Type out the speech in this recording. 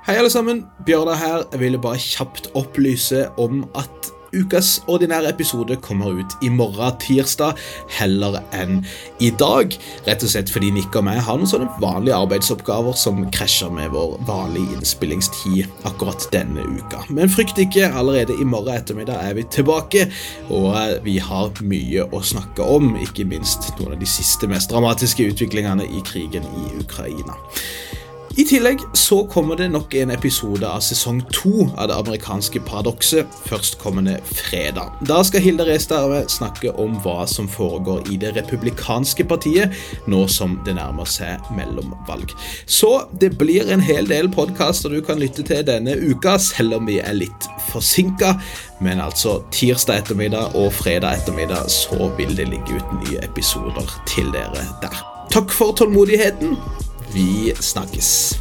Hei, alle sammen. Bjørnar her. Jeg ville bare kjapt opplyse om at ukas ordinære episode kommer ut i morgen, tirsdag, heller enn i dag. Rett og slett fordi Nick og meg har noen sånne vanlige arbeidsoppgaver som krasjer med vår vanlige innspillingstid akkurat denne uka. Men frykt ikke, allerede i morgen ettermiddag er vi tilbake, og vi har mye å snakke om, ikke minst noen av de siste mest dramatiske utviklingene i krigen i Ukraina. I tillegg så kommer det nok en episode av sesong to av Det amerikanske paradokset førstkommende fredag. Da skal Hilde Restarve snakke om hva som foregår i Det republikanske partiet nå som det nærmer seg mellomvalg. Så det blir en hel del podkaster du kan lytte til denne uka, selv om vi er litt forsinka. Men altså tirsdag ettermiddag og fredag ettermiddag så vil det ligge ut nye episoder til dere der. Takk for tålmodigheten. Vi snakkes.